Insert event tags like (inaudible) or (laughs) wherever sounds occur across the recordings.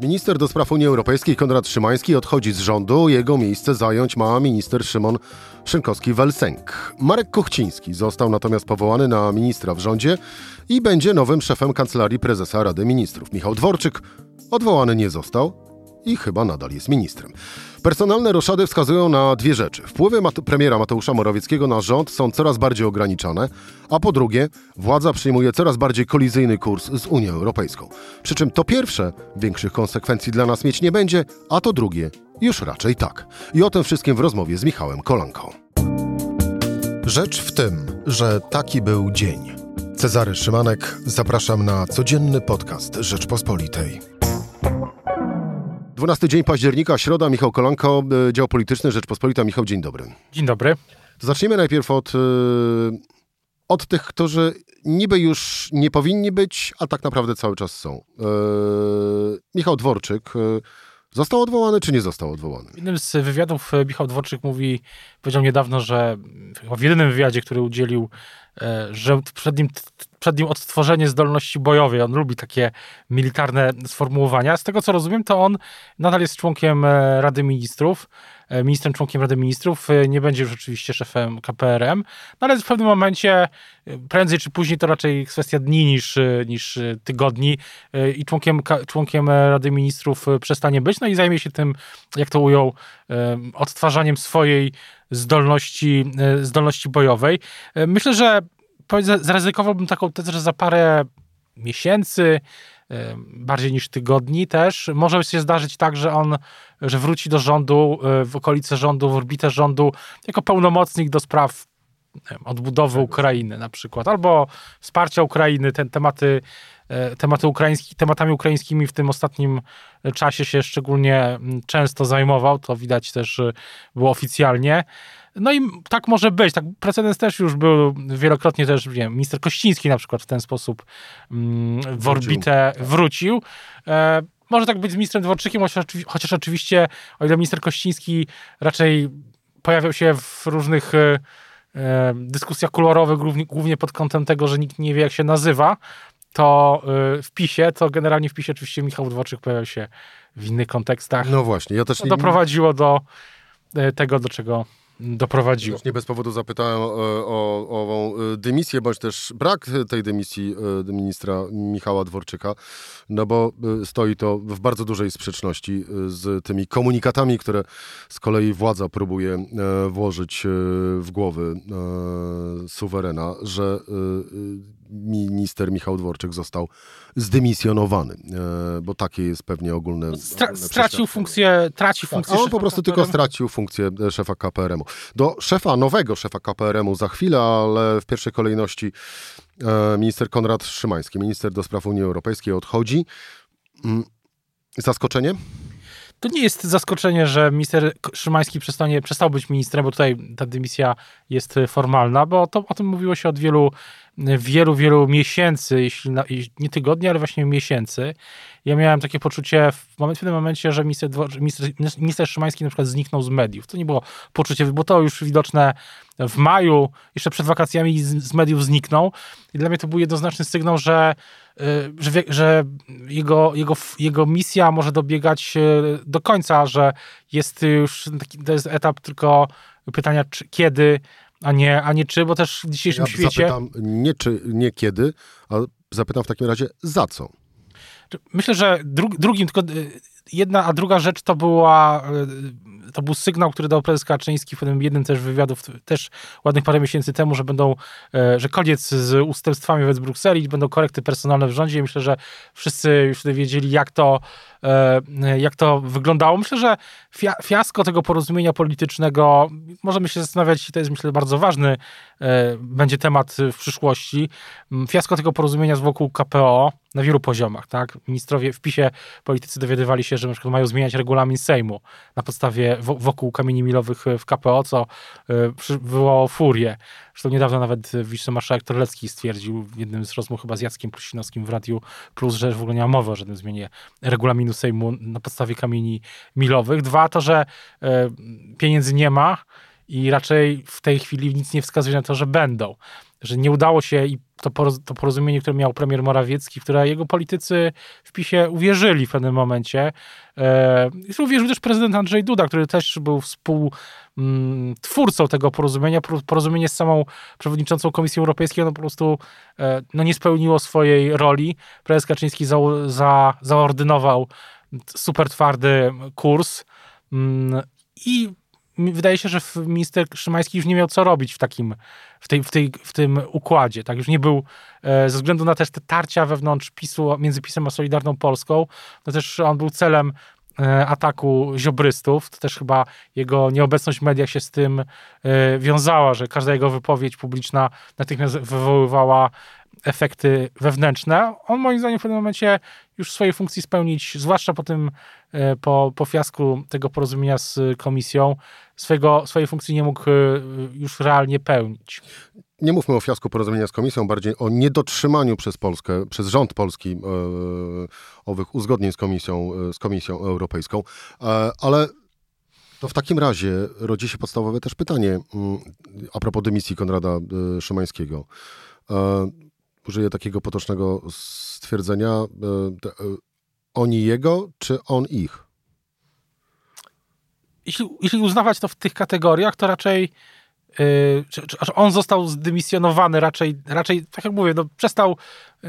Minister do spraw Unii Europejskiej Konrad Szymański odchodzi z rządu. Jego miejsce zająć ma minister Szymon Szynkowski-Welsenk. Marek Kuchciński został natomiast powołany na ministra w rządzie i będzie nowym szefem kancelarii prezesa Rady Ministrów. Michał Dworczyk odwołany nie został, i chyba nadal jest ministrem. Personalne roszady wskazują na dwie rzeczy. Wpływy Mat premiera Mateusza Morawieckiego na rząd są coraz bardziej ograniczane, a po drugie, władza przyjmuje coraz bardziej kolizyjny kurs z Unią Europejską. Przy czym to pierwsze większych konsekwencji dla nas mieć nie będzie, a to drugie już raczej tak. I o tym wszystkim w rozmowie z Michałem Kolanką. Rzecz w tym, że taki był dzień. Cezary Szymanek, zapraszam na codzienny podcast Rzeczpospolitej. 12 dzień października, środa, Michał Kolanko, e, dział polityczny Rzeczpospolita. Michał, dzień dobry. Dzień dobry. To zacznijmy najpierw od, e, od tych, którzy niby już nie powinni być, a tak naprawdę cały czas są. E, Michał Dworczyk został odwołany, czy nie został odwołany? W jednym z wywiadów Michał Dworczyk mówi, powiedział niedawno, że w jedynym wywiadzie, który udzielił, że przed nim przed nim odtworzenie zdolności bojowej. On lubi takie militarne sformułowania. Z tego co rozumiem, to on nadal jest członkiem e, Rady Ministrów, e, ministrem członkiem Rady Ministrów, e, nie będzie już oczywiście szefem KPRM, no ale w pewnym momencie, prędzej czy później, to raczej kwestia dni niż, niż tygodni i członkiem, członkiem Rady Ministrów przestanie być, no i zajmie się tym, jak to ujął, odtwarzaniem swojej zdolności, zdolności bojowej. Myślę, że zaryzykowałbym taką tezę, że za parę miesięcy, bardziej niż tygodni też, może się zdarzyć tak, że on, że wróci do rządu, e, w okolice rządu, w orbitę rządu, jako pełnomocnik do spraw odbudowy Ukrainy na przykład, albo wsparcia Ukrainy, te tematy, e, tematy ukraiński, tematami ukraińskimi w tym ostatnim czasie się szczególnie często zajmował, to widać też e, było oficjalnie. No i tak może być. Tak, precedens też już był wielokrotnie też, nie wiem, minister Kościński na przykład w ten sposób mm, w orbitę wrócił. E, może tak być z ministrem Dworczykiem, chociaż oczywiście, o ile minister Kościński raczej pojawiał się w różnych e, e dyskusjach kolorowych, głównie, pod kątem tego, że nikt nie wie, jak się nazywa, to e, w PiSie, to generalnie w PiSie oczywiście Michał Dworczyk pojawiał się w innych kontekstach. No właśnie, ja też... To doprowadziło do e, tego, do czego doprowadziło. Nie bez powodu zapytałem o, o, o ową e, dymisję, bądź też brak tej dymisji e, ministra Michała Dworczyka, no bo e, stoi to w bardzo dużej sprzeczności z tymi komunikatami, które z kolei władza próbuje włożyć w głowy suwerena, że minister Michał Dworczyk został zdymisjonowany, e, bo takie jest pewnie ogólne. No, stra stracił funkcję, traci tak, funkcję. A on po prostu tylko stracił funkcję e, szefa KPRM-u. Do szefa, nowego szefa KPRM-u za chwilę, ale w pierwszej kolejności e, minister Konrad Szymański, minister do spraw Unii Europejskiej odchodzi. Mm, zaskoczenie? To nie jest zaskoczenie, że minister Szymański przestanie, przestał być ministrem, bo tutaj ta dymisja jest formalna, bo to, o tym mówiło się od wielu wielu, wielu miesięcy, jeśli na, nie tygodni, ale właśnie miesięcy. Ja miałem takie poczucie w, pewnym momencie, że minister, minister, minister Szymański na przykład zniknął z mediów. To nie było poczucie, bo to już widoczne w maju, jeszcze przed wakacjami z, z mediów zniknął. I dla mnie to był jednoznaczny sygnał, że, y, że, że jego, jego, jego misja może dobiegać y, do końca, że jest już taki, to jest etap tylko pytania, czy, kiedy a nie, a nie czy, bo też w dzisiejszym ja świecie... Zapytam nie czy, nie kiedy, a zapytam w takim razie za co? Myślę, że dru, drugim, tylko y, jedna, a druga rzecz to była y, to był sygnał, który dał prezes Kaczyński w jednym też wywiadów, też ładnych parę miesięcy temu, że będą, e, że koniec z ustępstwami wobec Brukseli, będą korekty personalne w rządzie. Myślę, że wszyscy już wtedy wiedzieli, jak to, jak to wyglądało. Myślę, że fiasko tego porozumienia politycznego, możemy się zastanawiać, i to jest myślę bardzo ważny, e, będzie temat w przyszłości, fiasko tego porozumienia z wokół KPO na wielu poziomach, tak? Ministrowie w PiSie, politycy dowiadywali się, że na przykład mają zmieniać regulamin Sejmu na podstawie wokół kamieni milowych w KPO, co wywołało furię. Zresztą niedawno nawet wicemarszałek Torlecki stwierdził w jednym z rozmów chyba z Jackiem Prusinowskim w Radiu Plus, że w ogóle nie ma mowy o żadnym zmianie regulaminu Sejmu na podstawie kamieni milowych. Dwa, to, że pieniędzy nie ma i raczej w tej chwili nic nie wskazuje na to, że będą że nie udało się i to, porozumienie, które miał premier Morawiecki, które jego politycy w PiSie uwierzyli w pewnym momencie. E, uwierzył też prezydent Andrzej Duda, który też był współtwórcą mm, tego porozumienia. Porozumienie z samą przewodniczącą Komisji Europejskiej, ono po prostu e, no, nie spełniło swojej roli. Prezes Kaczyński za, za, zaordynował super twardy kurs mm, i wydaje się, że minister Szymański już nie miał co robić w takim, w, tej, w, tej, w tym układzie. Tak, już nie był, e, ze względu na też te tarcia wewnątrz PiSu, między PiSem a Solidarną Polską, no też on był celem e, ataku ziobrystów. To też chyba jego nieobecność w mediach się z tym e, wiązała, że każda jego wypowiedź publiczna natychmiast wywoływała efekty wewnętrzne. On moim zdaniem w pewnym momencie już swojej funkcji spełnić, zwłaszcza po tym, e, po, po fiasku tego porozumienia z komisją, swojego, swojej funkcji nie mógł e, już realnie pełnić. Nie mówmy o fiasku porozumienia z komisją, bardziej o niedotrzymaniu przez Polskę, przez rząd polski e, owych uzgodnień z komisją, z komisją europejską. Ale to w takim razie rodzi się podstawowe też pytanie mm, a propos dymisji Konrada Szymańskiego użyję takiego potocznego stwierdzenia, e, e, oni jego, czy on ich? Jeśli, jeśli uznawać to w tych kategoriach, to raczej Yy, on został zdymisjonowany raczej, raczej tak jak mówię, no, przestał,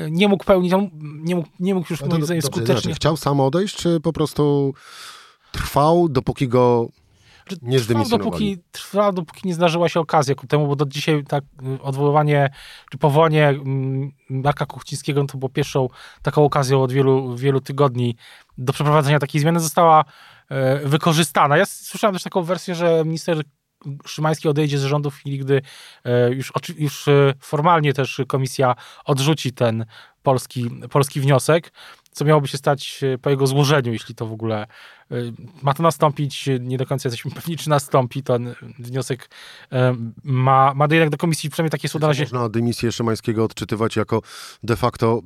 nie mógł pełnić, nie mógł, nie mógł już no moim zdaniem skutecznie. Znaczy, chciał sam odejść, czy po prostu trwał, dopóki go nie trwał dopóki, trwa, dopóki nie zdarzyła się okazja ku temu, bo do dzisiaj tak odwoływanie, czy powołanie mm, Marka Kuchcińskiego no to było pierwszą taką okazją od wielu, wielu tygodni do przeprowadzenia takiej zmiany została e, wykorzystana. Ja słyszałem też taką wersję, że minister Szymański odejdzie z rządu w chwili, gdy e, już, już e, formalnie też komisja odrzuci ten polski, polski wniosek co miałoby się stać e, po jego złożeniu, jeśli to w ogóle e, ma to nastąpić. Nie do końca jesteśmy (laughs) pewni, czy nastąpi. Ten wniosek e, ma, ma jednak do komisji przynajmniej takie są na razie. Można dymisję Szymańskiego odczytywać jako de facto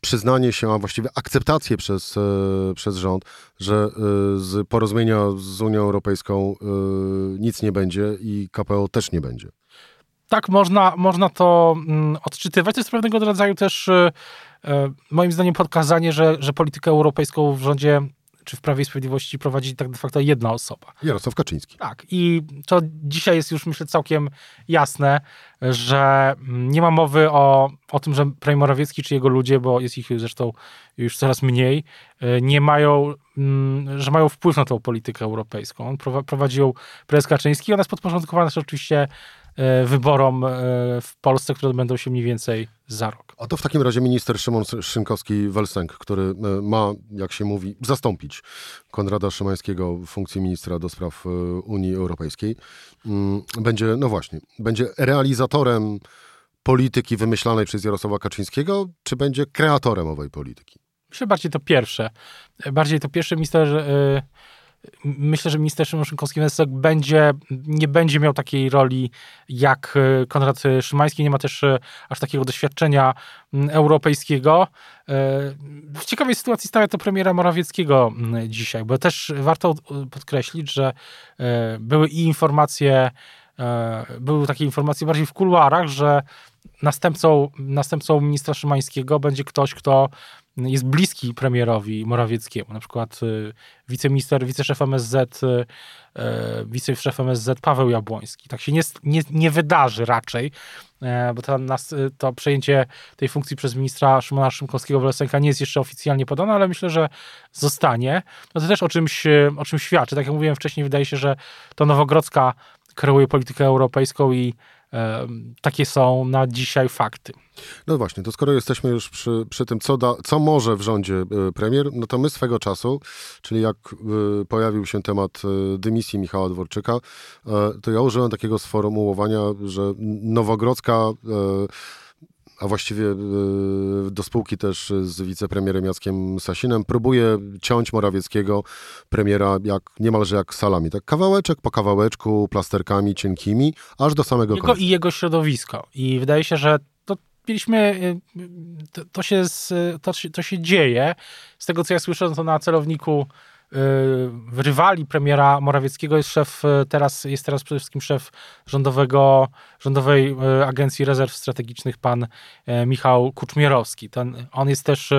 przyznanie się, a właściwie akceptację przez, przez rząd, że z porozumienia z Unią Europejską nic nie będzie i KPO też nie będzie tak można, można to mm, odczytywać. To jest pewnego rodzaju też E, moim zdaniem pokazanie, że, że politykę europejską w rządzie czy w Prawie i Sprawiedliwości prowadzi tak de facto jedna osoba. Jarosław Kaczyński. Tak. I to dzisiaj jest już, myślę, całkiem jasne, że nie ma mowy o, o tym, że premier Morawiecki czy jego ludzie, bo jest ich zresztą już coraz mniej, e, nie mają, mm, że mają wpływ na tą politykę europejską. On prowadził prezes Kaczyński. Ona jest podporządkowana też oczywiście wyborom e, w Polsce, które odbędą się mniej więcej za rok. A to w takim razie minister Szymon Szynkowski-Welsenk, który e, ma, jak się mówi, zastąpić Konrada Szymańskiego w funkcji ministra do spraw Unii Europejskiej, mm, będzie, no właśnie, będzie realizatorem polityki wymyślanej przez Jarosława Kaczyńskiego, czy będzie kreatorem owej polityki? Myślę bardziej to pierwsze. Bardziej to pierwsze minister myślę, że minister Szymon Szynkowski-Węsek będzie, nie będzie miał takiej roli jak e, Konrad Szymański, nie ma też e, aż takiego doświadczenia europejskiego. E, w ciekawej sytuacji stawia to premiera Morawieckiego dzisiaj, bo też warto podkreślić, że były i informacje, były takie informacje bardziej w kuluarach, że następcą, następcą ministra Szymańskiego będzie ktoś, kto jest bliski premierowi Morawieckiemu, na przykład y, wiceminister, wiceszef MSZ, y, y, wiceszef MSZ Paweł Jabłoński. Tak się nie, nie, nie wydarzy raczej, bo to, nas, to przejęcie tej funkcji przez ministra Szymona Szymkowskiego-Wlesenka nie jest jeszcze oficjalnie podane, ale myślę, że zostanie. No to też o czymś, o czymś świadczy. Tak jak mówiłem wcześniej, wydaje się, że to Nowogrodzka kreuje politykę europejską i takie są na dzisiaj fakty. No właśnie, to skoro jesteśmy już przy, przy tym, co, da, co może w rządzie e, premier, no to my swego czasu, czyli jak e, pojawił się temat e, dymisji Michała Dworczyka, to ja użyłem takiego sformułowania, że Nowogrodzka a właściwie do spółki też z wicepremierem Jackiem Sasinem, próbuje ciąć Morawieckiego, premiera, jak, niemalże jak salami. Tak kawałeczek po kawałeczku, plasterkami cienkimi, aż do samego jego końca. I jego środowisko. I wydaje się, że to mieliśmy, to, to, się, to, to się dzieje. Z tego, co ja słyszę, to na celowniku rywali premiera Morawieckiego jest szef, teraz, jest teraz przede wszystkim szef rządowego, rządowej Agencji Rezerw Strategicznych, pan Michał Kuczmierowski. Ten, on jest też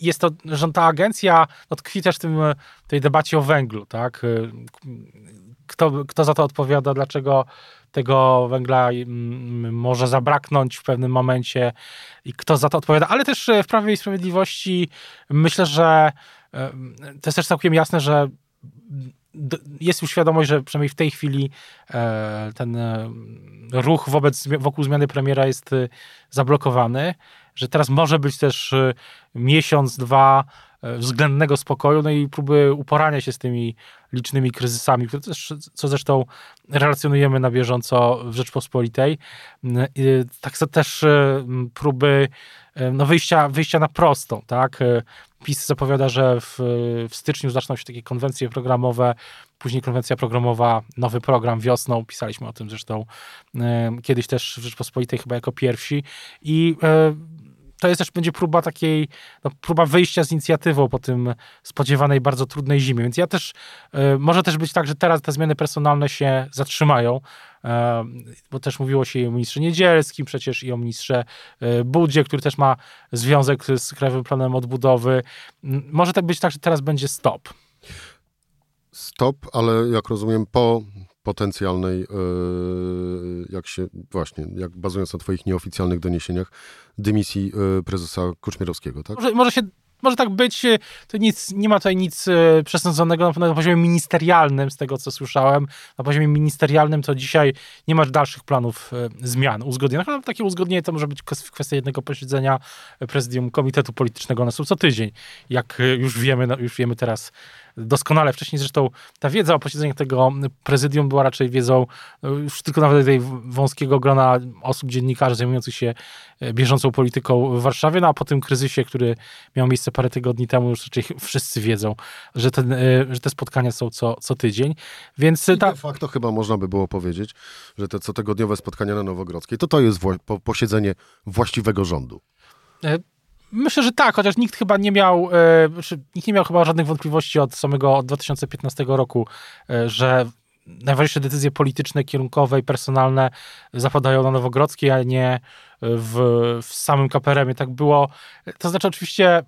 jest to, że ta agencja no, tkwi też w tym, tej debacie o węglu, tak? Kto, kto za to odpowiada, dlaczego tego węgla mm, może zabraknąć w pewnym momencie i kto za to odpowiada, ale też e, w Prawie i Sprawiedliwości myślę, że e, to jest też całkiem jasne, że jest już świadomość, że przynajmniej w tej chwili e, ten ruch wobec, wokół zmiany premiera jest zablokowany, że teraz może być też miesiąc, dwa E, względnego spokoju, no i próby uporania się z tymi licznymi kryzysami, co zresztą relacjonujemy na bieżąco w Rzeczpospolitej. E, tak też e, próby no wyjścia, wyjścia na prostą, tak? PiS zapowiada, że w, w styczniu zaczną się takie konwencje programowe, później konwencja programowa, nowy program wiosną, pisaliśmy o tym zresztą kiedyś też w Rzeczpospolitej chyba jako pierwsi i to jest też będzie próba takiej, no, próba wyjścia z inicjatywą po tym spodziewanej bardzo trudnej zimie. Więc ja też, y, może też być tak, że teraz te zmiany personalne się zatrzymają, y, bo też mówiło się i o ministrze Niedzielskim przecież i o ministrze y, Budzie, który też ma związek z Krajowym Planem Odbudowy. Może tak być tak, że teraz będzie stop. Stop, ale jak rozumiem po potencjalnej, jak się właśnie, jak bazując na Twoich nieoficjalnych doniesieniach, dymisji e, prezesa Kuczmierowskiego, tak? Może, może się może tak być, e, to nic, nie ma tutaj nic e, przesądzonego na, poziomie ministerialnym, z tego co słyszałem. Na poziomie ministerialnym to dzisiaj nie masz dalszych planów zmian, uzgodnień. No, takie uzgodnienie to może być kwestia jednego posiedzenia prezydium Komitetu Politycznego na co tydzień. Jak już wiemy, no, już wiemy teraz doskonale wcześniej. Zresztą ta wiedza o posiedzeniach tego prezydium była raczej wiedzą e, już tylko nawet tej wąskiego grona osób, dziennikarzy zajmujących się e, bieżącą polityką w Warszawie, no a po tym kryzysie, który miał miejsce parę tygodni temu, już raczej wszyscy wiedzą, że, ten, e, że te spotkania są co, co tydzień. Więc ta... de facto chyba można by było powiedzieć, że te cotygodniowe spotkania na Nowogrodzkiej, to to jest posiedzenie właściwego rządu. Myślę, że tak, chociaż nikt chyba nie miał, e, nikt nie miał chyba żadnych wątpliwości od samego od 2015 roku, e, że najważniejsze decyzje polityczne, kierunkowe i personalne zapadają na Nowogrodzkiej, a nie w, w samym KPRM-ie. Tak było. To znaczy oczywiście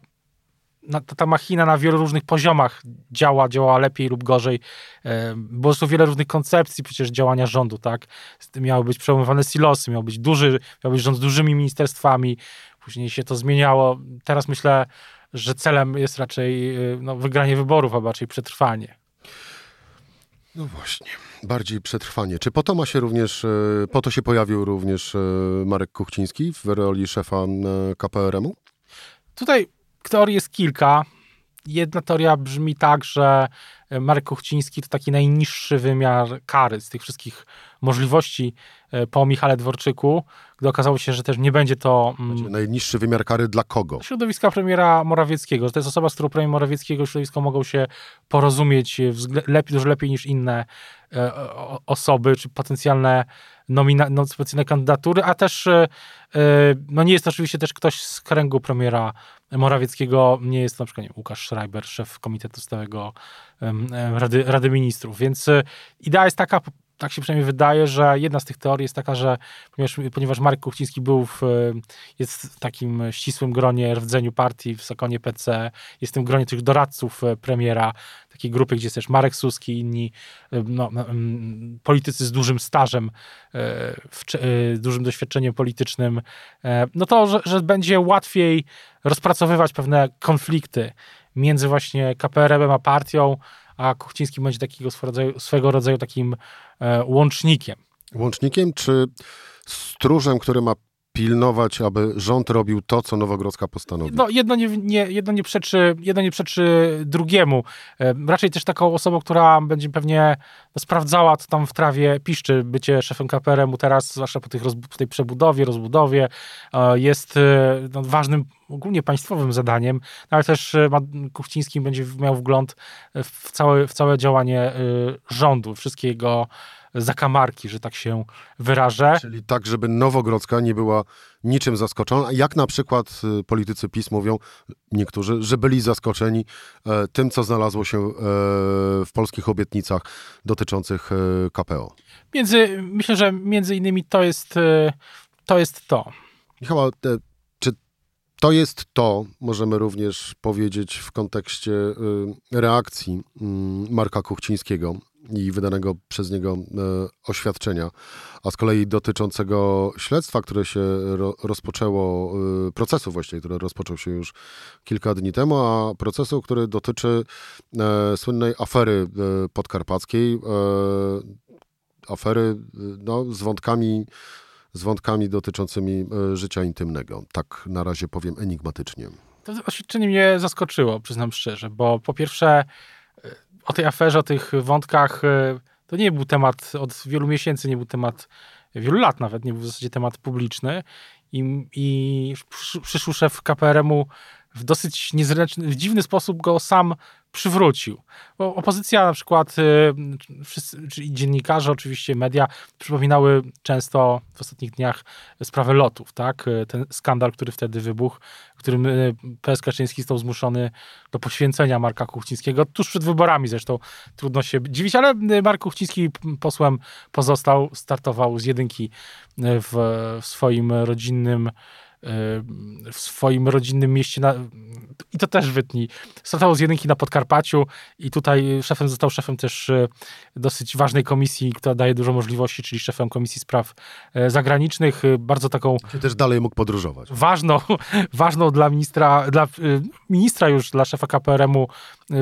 ta, ta machina na wielu różnych poziomach działa, działa lepiej lub gorzej. E, było są wiele różnych koncepcji przecież działania rządu, tak? Miały być przełamywane silosy, miał być duży, miał być rząd z dużymi ministerstwami, Później się to zmieniało. Teraz myślę, że celem jest raczej y, no, wygranie wyborów, a raczej przetrwanie. No właśnie, bardziej przetrwanie. Czy po to ma się również, y, po to się pojawił również Marek Kuchciński w roli szefa KPRM-u? Tutaj teorii jest kilka. Jedna teoria brzmi tak, że Marek Kuchciński to taki najniższy wymiar kary z tych wszystkich możliwości e, po Michale Dworczyku, gdy okazało się, że też nie będzie to... Mm, najniższy wymiar kary dla kogo? Środowiska premiera Morawieckiego. Że to jest osoba, z którą premier Morawieckiego środowisko mogą się porozumieć lepiej, dużo lepiej niż inne e, osoby, czy potencjalne nomina, no, specjalne kandydatury, a też e, no nie jest to oczywiście też ktoś z kręgu premiera Morawieckiego, nie jest to na przykład nie, Łukasz Schreiber, szef Komitetu Stałego Rady, Rady Ministrów, więc idea jest taka tak się przynajmniej wydaje, że jedna z tych teorii jest taka, że ponieważ, ponieważ Marek Kuchciński był w, jest w takim ścisłym gronie rdzeniu partii w Sakonie PC, jest w tym gronie tych doradców e, premiera, takiej grupy, gdzie jest też Marek Suski i inni e, no, politycy z dużym stażem, e, dużym doświadczeniem politycznym, no to, że, że będzie łatwiej rozpracowywać pewne konflikty między właśnie KPRM a partią, a Kuchciński będzie takiego swego rodzaju, takim e, łącznikiem. Łącznikiem czy stróżem, który ma pilnować, aby rząd robił to, co Nowogrodzka postanowi. No, jedno, nie, nie, jedno, nie przeczy, jedno nie przeczy drugiemu. E, raczej też taką osobą, która będzie pewnie no, sprawdzała, co tam w trawie piszczy. Bycie szefem KPRM-u teraz, zwłaszcza po, tych po tej przebudowie, rozbudowie, e, jest e, no, ważnym ogólnie państwowym zadaniem, no, ale też Kuchciński będzie miał wgląd w całe, w całe działanie rządu, wszystkie jego zakamarki, że tak się wyrażę. Czyli tak, żeby Nowogrodzka nie była niczym zaskoczona, jak na przykład y, politycy PiS mówią, niektórzy, że byli zaskoczeni e, tym, co znalazło się e, w polskich obietnicach dotyczących e, KPO. Między, myślę, że między innymi to jest to. Jest to. Michała, czy to jest to, możemy również powiedzieć w kontekście y, reakcji mm, Marka Kuchcińskiego i wydanego przez niego e, oświadczenia, a z kolei dotyczącego śledztwa, które się ro, rozpoczęło, y, procesu właściwie, który rozpoczął się już kilka dni temu, a procesu, który dotyczy e, słynnej afery e, podkarpackiej, afery no, z wątkami z wątkami dotyczącymi życia intymnego. Tak na razie powiem enigmatycznie. To oświadczenie mnie zaskoczyło, przyznam szczerze, bo po pierwsze o tej aferze, o tych wątkach, e, to nie był temat od wielu miesięcy, nie był temat wielu lat nawet, nie był w zasadzie temat publiczny. I, i przyszły szef KPRM-u w dosyć niezręczny, w dziwny sposób go sam przywrócił. Bo opozycja na przykład, y, wszyscy, czyli dziennikarze, oczywiście media, przypominały często w ostatnich dniach sprawę lotów, tak? Y, ten skandal, który wtedy wybuchł, którym y, PS Kaczyński został zmuszony do poświęcenia Marka Kuchcińskiego, tuż przed wyborami zresztą, trudno się dziwić, ale Mark Kuchciński posłem pozostał, startował z jedynki w, w swoim rodzinnym w swoim rodzinnym mieście na, i to też wytnij. Startował z jedynki na Podkarpaciu i tutaj szefem został szefem też e, dosyć ważnej komisji, która daje dużo możliwości, czyli szefem Komisji Spraw e, Zagranicznych. E, bardzo taką... Czy też dalej mógł podróżować. Ważną, ważną dla ministra, dla ministra już, dla szefa KPRM-u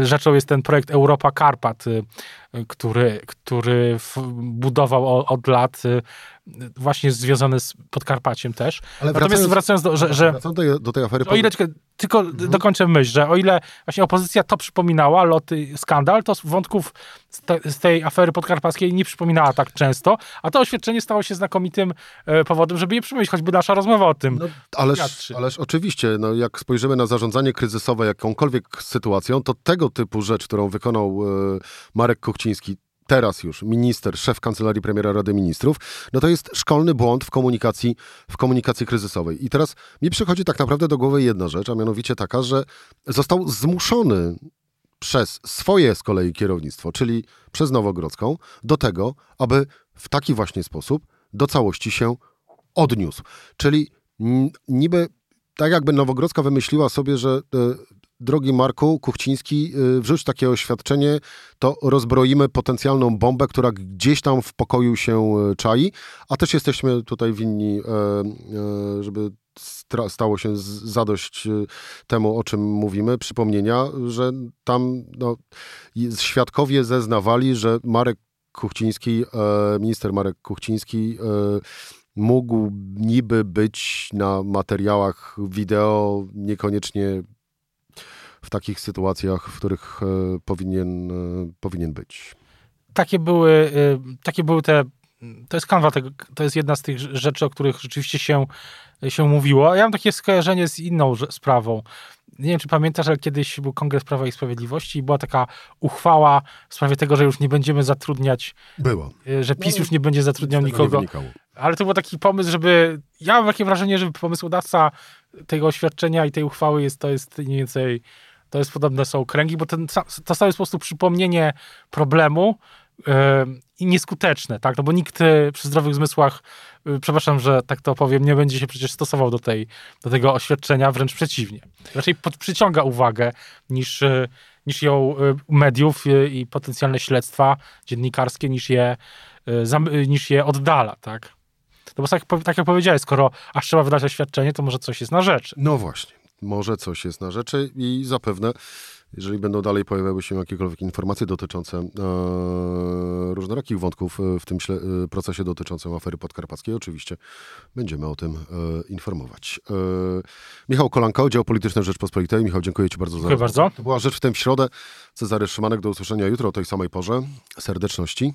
rzeczą jest ten projekt Europa Karpat, który, który budował od lat właśnie związane z Podkarpaciem też. Ale Natomiast wracając, do, że... że wracając do, do tej afery... O ile, tylko mhm. dokończę myśl, że o ile właśnie opozycja to przypominała, loty, skandal, to wątków z, te, z, tej afery podkarpackiej nie przypominała tak często, a to oświadczenie stało się znakomitym e, powodem, żeby je przypomnieć, choćby nasza rozmowa o tym. No, ależ, ależ oczywiście, no, jak spojrzymy na zarządzanie kryzysowe jakąkolwiek sytuacją, to tego typu rzecz, którą wykonał e, Marek Kuchciński, teraz już minister, szef Kancelarii Premiera Rady Ministrów, no to jest szkolny błąd w komunikacji, w komunikacji kryzysowej. I teraz mi przychodzi tak naprawdę do głowy jedna rzecz, a mianowicie taka, że został zmuszony przez swoje z kolei kierownictwo, czyli przez Nowogrodzką, do tego, aby w taki właśnie sposób do całości się odniósł. Czyli niby tak jakby Nowogrodzka wymyśliła sobie, że e, drogi Marku Kuchciński, y, wrzuć takie oświadczenie, to rozbroimy potencjalną bombę, która gdzieś tam w pokoju się y, czai, a też jesteśmy tutaj winni, e, e, żeby stało się zadość y, temu, o czym mówimy, przypomnienia, że tam no, świadkowie zeznawali, że Marek Kuchciński, e, minister Marek Kuchciński mógł niby być na materiałach wideo, niekoniecznie w takich sytuacjach, w których e, powinien, e, powinien być. Takie były, e, takie były te to jest kanwa, to jest jedna z tych rzeczy, o których rzeczywiście się, się mówiło. Ja mam takie skojarzenie z inną sprawą. Nie wiem, czy pamiętasz, ale kiedyś był Kongres Prawa i Sprawiedliwości i była taka uchwała w sprawie tego, że już nie będziemy zatrudniać. Było. Że PiS no, już nie będzie zatrudniał nikogo. Ale to był taki pomysł, żeby. Ja mam takie wrażenie, że pomysłodawca tego oświadczenia i tej uchwały jest, to jest mniej więcej to jest podobne są kręgi, bo ten, to samo jest po prostu przypomnienie problemu yy, i nieskuteczne, tak? No bo nikt yy, przy zdrowych zmysłach, yy, przepraszam, że tak to powiem, nie będzie się przecież stosował do, tej, do tego oświadczenia, wręcz przeciwnie. Raczej pod, przyciąga uwagę niż, niż ją mediów i potencjalne śledztwa dziennikarskie, niż je, niż je oddala, tak? No bo tak, tak jak powiedziałeś, skoro aż trzeba wydać oświadczenie, to może coś jest na rzeczy. No właśnie może coś jest na rzeczy i zapewne, jeżeli będą dalej pojawiały się jakiekolwiek informacje dotyczące e, różnorakich wątków w tym e, procesie dotyczącym afery podkarpackiej, oczywiście będziemy o tym e, informować. E, Michał Kolanko, Oddział Polityczny Rzeczpospolitej. Michał, dziękuję Ci bardzo dziękuję za bardzo. To była Rzecz w tym w środę. Cezary Szymanek, do usłyszenia jutro o tej samej porze. Serdeczności.